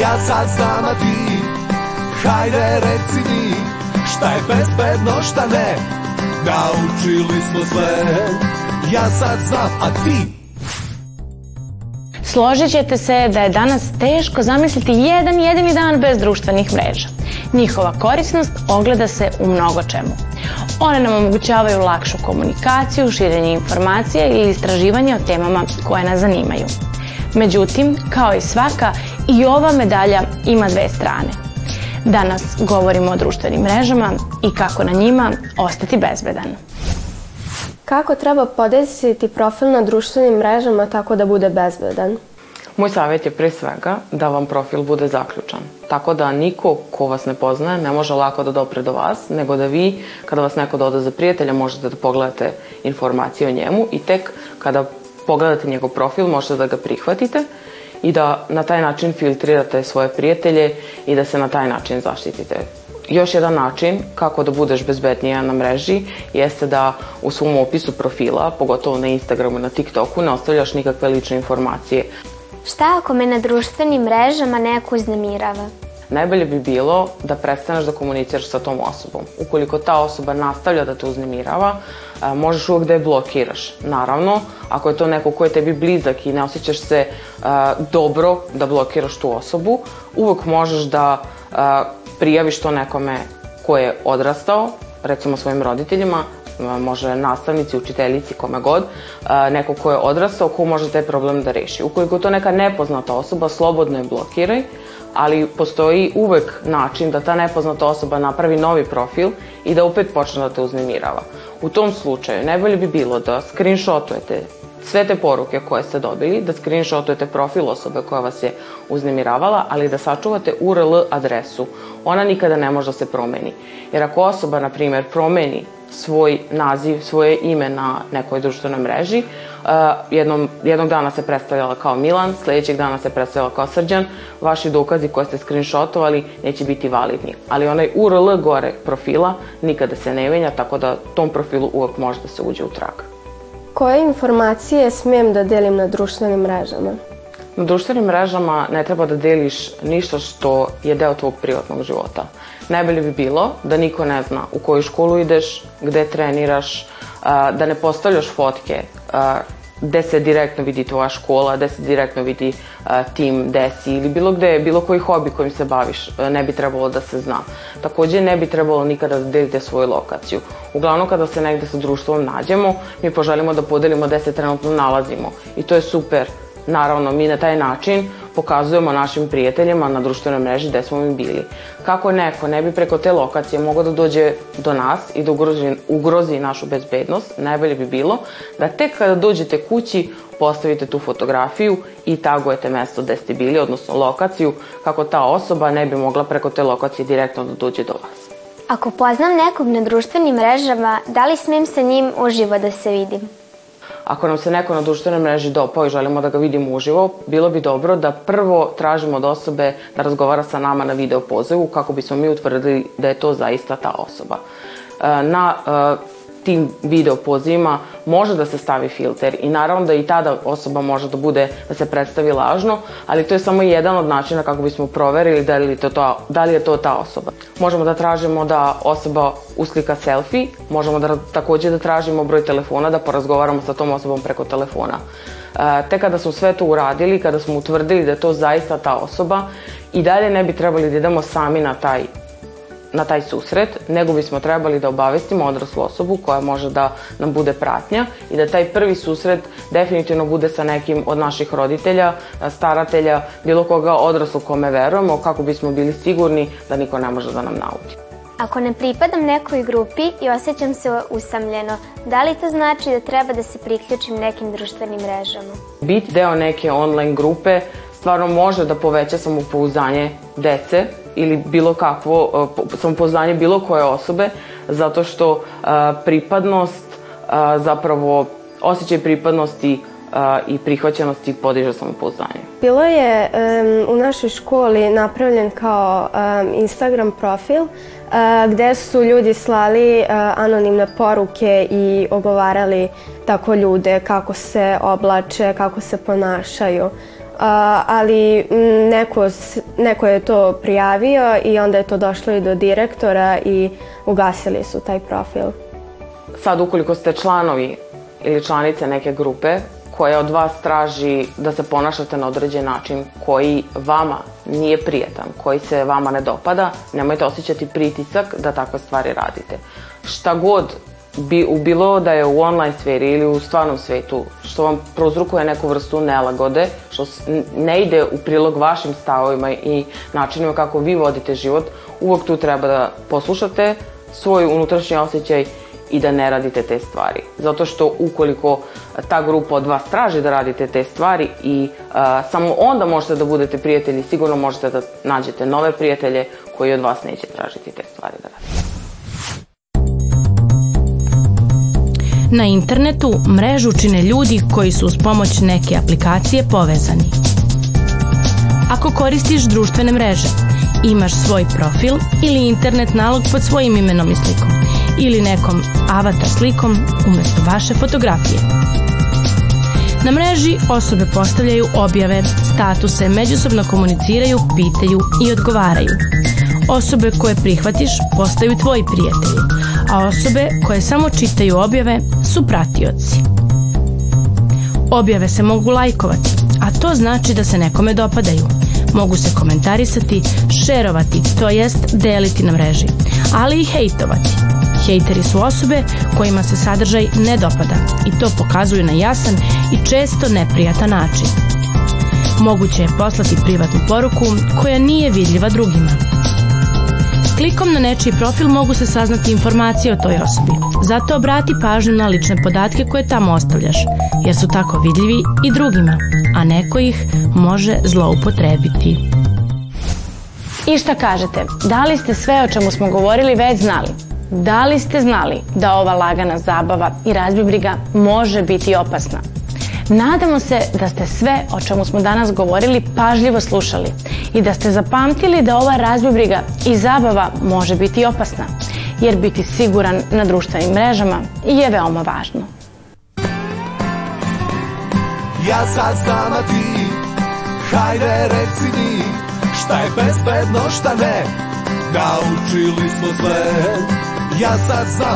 Ja sad znam, a ti Hajde reci mi Šta je bezbedno, šta ne Naučili smo sve Ja sad znam, a ti Složit ćete se da je danas teško zamisliti jedan jedini dan bez društvenih mreža. Njihova korisnost ogleda se u mnogo čemu. One nam omogućavaju lakšu komunikaciju, širenje informacija ili istraživanje o temama koje nas zanimaju. Međutim, kao i svaka I ova medalja ima dve strane. Danas govorimo o društvenim mrežama i kako na njima ostati bezbedan. Kako treba podesiti profil na društvenim mrežama tako da bude bezbedan? Moj savjet je pre svega da vam profil bude zaključan. Tako da niko ko vas ne poznaje ne može lako da dopre do vas, nego da vi, kada vas neko doda za prijatelja, možete da pogledate informacije o njemu i tek kada pogledate njegov profil možete da ga prihvatite i da na taj način filtrirate svoje prijatelje i da se na taj način zaštitite. Još jedan način kako da budeš bezbednija na mreži jeste da u svom opisu profila, pogotovo na Instagramu i na TikToku, ne ostavljaš nikakve lične informacije. Šta ako me na društvenim mrežama neko iznemirava? najbolje bi bilo da prestaneš da komuniciraš sa tom osobom. Ukoliko ta osoba nastavlja da te uznemirava, e, možeš uvek da je blokiraš. Naravno, ako je to neko ko je tebi blizak i ne osjećaš se e, dobro da blokiraš tu osobu, uvek možeš da e, prijaviš to nekome ko je odrastao, recimo svojim roditeljima, Pa može nastavnici, učiteljici, kome god, e, neko ko je odrastao, ko može taj problem da reši. Ukoliko to neka nepoznata osoba, slobodno je blokiraj, ali postoji uvek način da ta nepoznata osoba napravi novi profil i da opet počne da te uznemirava. U tom slučaju najbolje bi bilo da screenshotujete sve te poruke koje ste dobili, da screenshotujete profil osobe koja vas je uznemiravala, ali da sačuvate URL adresu. Ona nikada ne može da se promeni. Jer ako osoba, na primer, promeni svoj naziv, svoje ime na nekoj društvenoj mreži. Uh, jednom, jednog dana se predstavljala kao Milan, sledećeg dana se predstavljala kao Srđan. Vaši dokazi koje ste screenshotovali neće biti validni. Ali onaj URL gore profila nikada se ne menja, tako da tom profilu uvek može da se uđe u trag. Koje informacije smem da delim na društvenim mrežama? Na društvenim mrežama ne treba da deliš ništa što je deo tvog privatnog života. Najbolje bi bilo da niko ne zna u koju školu ideš, gde treniraš, da ne postavljaš fotke gde se direktno vidi tvoja škola, gde se direktno vidi tim, gde si ili bilo gde, bilo koji hobi kojim se baviš, ne bi trebalo da se zna. Takođe ne bi trebalo nikada da delite svoju lokaciju. Uglavnom kada se negde sa društvom nađemo, mi poželimo da podelimo gde se trenutno nalazimo i to je super Naravno, mi na taj način pokazujemo našim prijateljima na društvenoj mreži gde smo mi bili. Kako neko ne bi preko te lokacije mogao da dođe do nas i da ugrozi, ugrozi našu bezbednost, najbolje bi bilo da tek kada dođete kući postavite tu fotografiju i tagujete mesto gde ste bili, odnosno lokaciju, kako ta osoba ne bi mogla preko te lokacije direktno da dođe do vas. Ako poznam nekog na društvenim mrežama, da li smem sa njim uživo da se vidim? Ako nam se neko na društvenoj mreži dopao i želimo da ga vidimo uživo, bilo bi dobro da prvo tražimo od osobe da razgovara sa nama na video pozivu kako bismo mi utvrdili da je to zaista ta osoba. E, na e, tim video pozivima može da se stavi filter i naravno da i tada osoba može da bude, da se predstavi lažno, ali to je samo jedan od načina kako bismo proverili da li, to to, da li je to ta osoba. Možemo da tražimo da osoba uslika selfie, možemo da takođe da tražimo broj telefona, da porazgovaramo sa tom osobom preko telefona. E, te kada smo sve to uradili, kada smo utvrdili da je to zaista ta osoba, i dalje ne bi trebali da idemo sami na taj na taj susret, nego bismo trebali da obavestimo odraslu osobu koja može da nam bude pratnja i da taj prvi susret definitivno bude sa nekim od naših roditelja, staratelja, bilo koga odraslu kome verujemo, kako bismo bili sigurni da niko ne može da nam naudi. Ako ne pripadam nekoj grupi i osjećam se usamljeno, da li to znači da treba da se priključim nekim društvenim mrežama? Biti deo neke online grupe stvarno može da poveća samopouzdanje dece ili bilo kakvo e, samopoznanje bilo koje osobe zato što e, pripadnost e, zapravo osjećaj pripadnosti i prihvaćenosti podiže samopouzdanje. Bilo je um, u našoj školi napravljen kao um, Instagram profil uh, gde su ljudi slali uh, anonimne poruke i ogovarali tako ljude kako se oblače, kako se ponašaju ali mm, neko, neko je to prijavio i onda je to došlo i do direktora i ugasili su taj profil. Sad ukoliko ste članovi ili članice neke grupe koja od vas traži da se ponašate na određen način koji vama nije prijetan, koji se vama ne dopada, nemojte osjećati pritisak da takve stvari radite. Šta god bi, u bilo da je u online sferi ili u stvarnom svetu, što vam prozrukuje neku vrstu nelagode, što ne ide u prilog vašim stavovima i načinima kako vi vodite život, uvek tu treba da poslušate svoj unutrašnji osjećaj i da ne radite te stvari. Zato što ukoliko ta grupa od vas traži da radite te stvari i a, samo onda možete da budete prijatelji, sigurno možete da nađete nove prijatelje koji od vas neće tražiti te stvari. Na internetu mrežu čine ljudi koji su uz pomoć neke aplikacije povezani. Ako koristiš društvene mreže, imaš svoj profil ili internet nalog pod svojim imenom i slikom ili nekom avatar slikom umesto vaše fotografije. Na mreži osobe postavljaju objave, statuse, međusobno komuniciraju, pitaju i odgovaraju. Osobe koje prihvatiš postaju tvoji prijatelji, a osobe koje samo čitaju objave su pratioci. Objave se mogu lajkovati, a to znači da se nekome dopadaju. Mogu se komentarisati, šerovati, to jest deliti na mreži, ali i hejtovati. Hejteri su osobe kojima se sadržaj ne dopada i to pokazuju na jasan i često neprijatan način. Moguće je poslati privatnu poruku koja nije vidljiva drugima – Klikom na nečiji profil mogu se saznati informacije o toj osobi. Zato obrati pažnju na lične podatke koje tamo ostavljaš, jer su tako vidljivi i drugima, a neko ih može zloupotrebiti. I šta kažete, da li ste sve o čemu smo govorili već znali? Da li ste znali da ova lagana zabava i razbibriga može biti opasna? Nadamo se da ste sve o čemu smo danas govorili pažljivo slušali i da ste zapamtili da ova razbibriga i zabava može biti opasna, jer biti siguran na društvenim mrežama je veoma važno. Ja sad znam, a ti, hajde reci mi, šta je bezbedno, šta ne, naučili smo sve. Ja sad znam,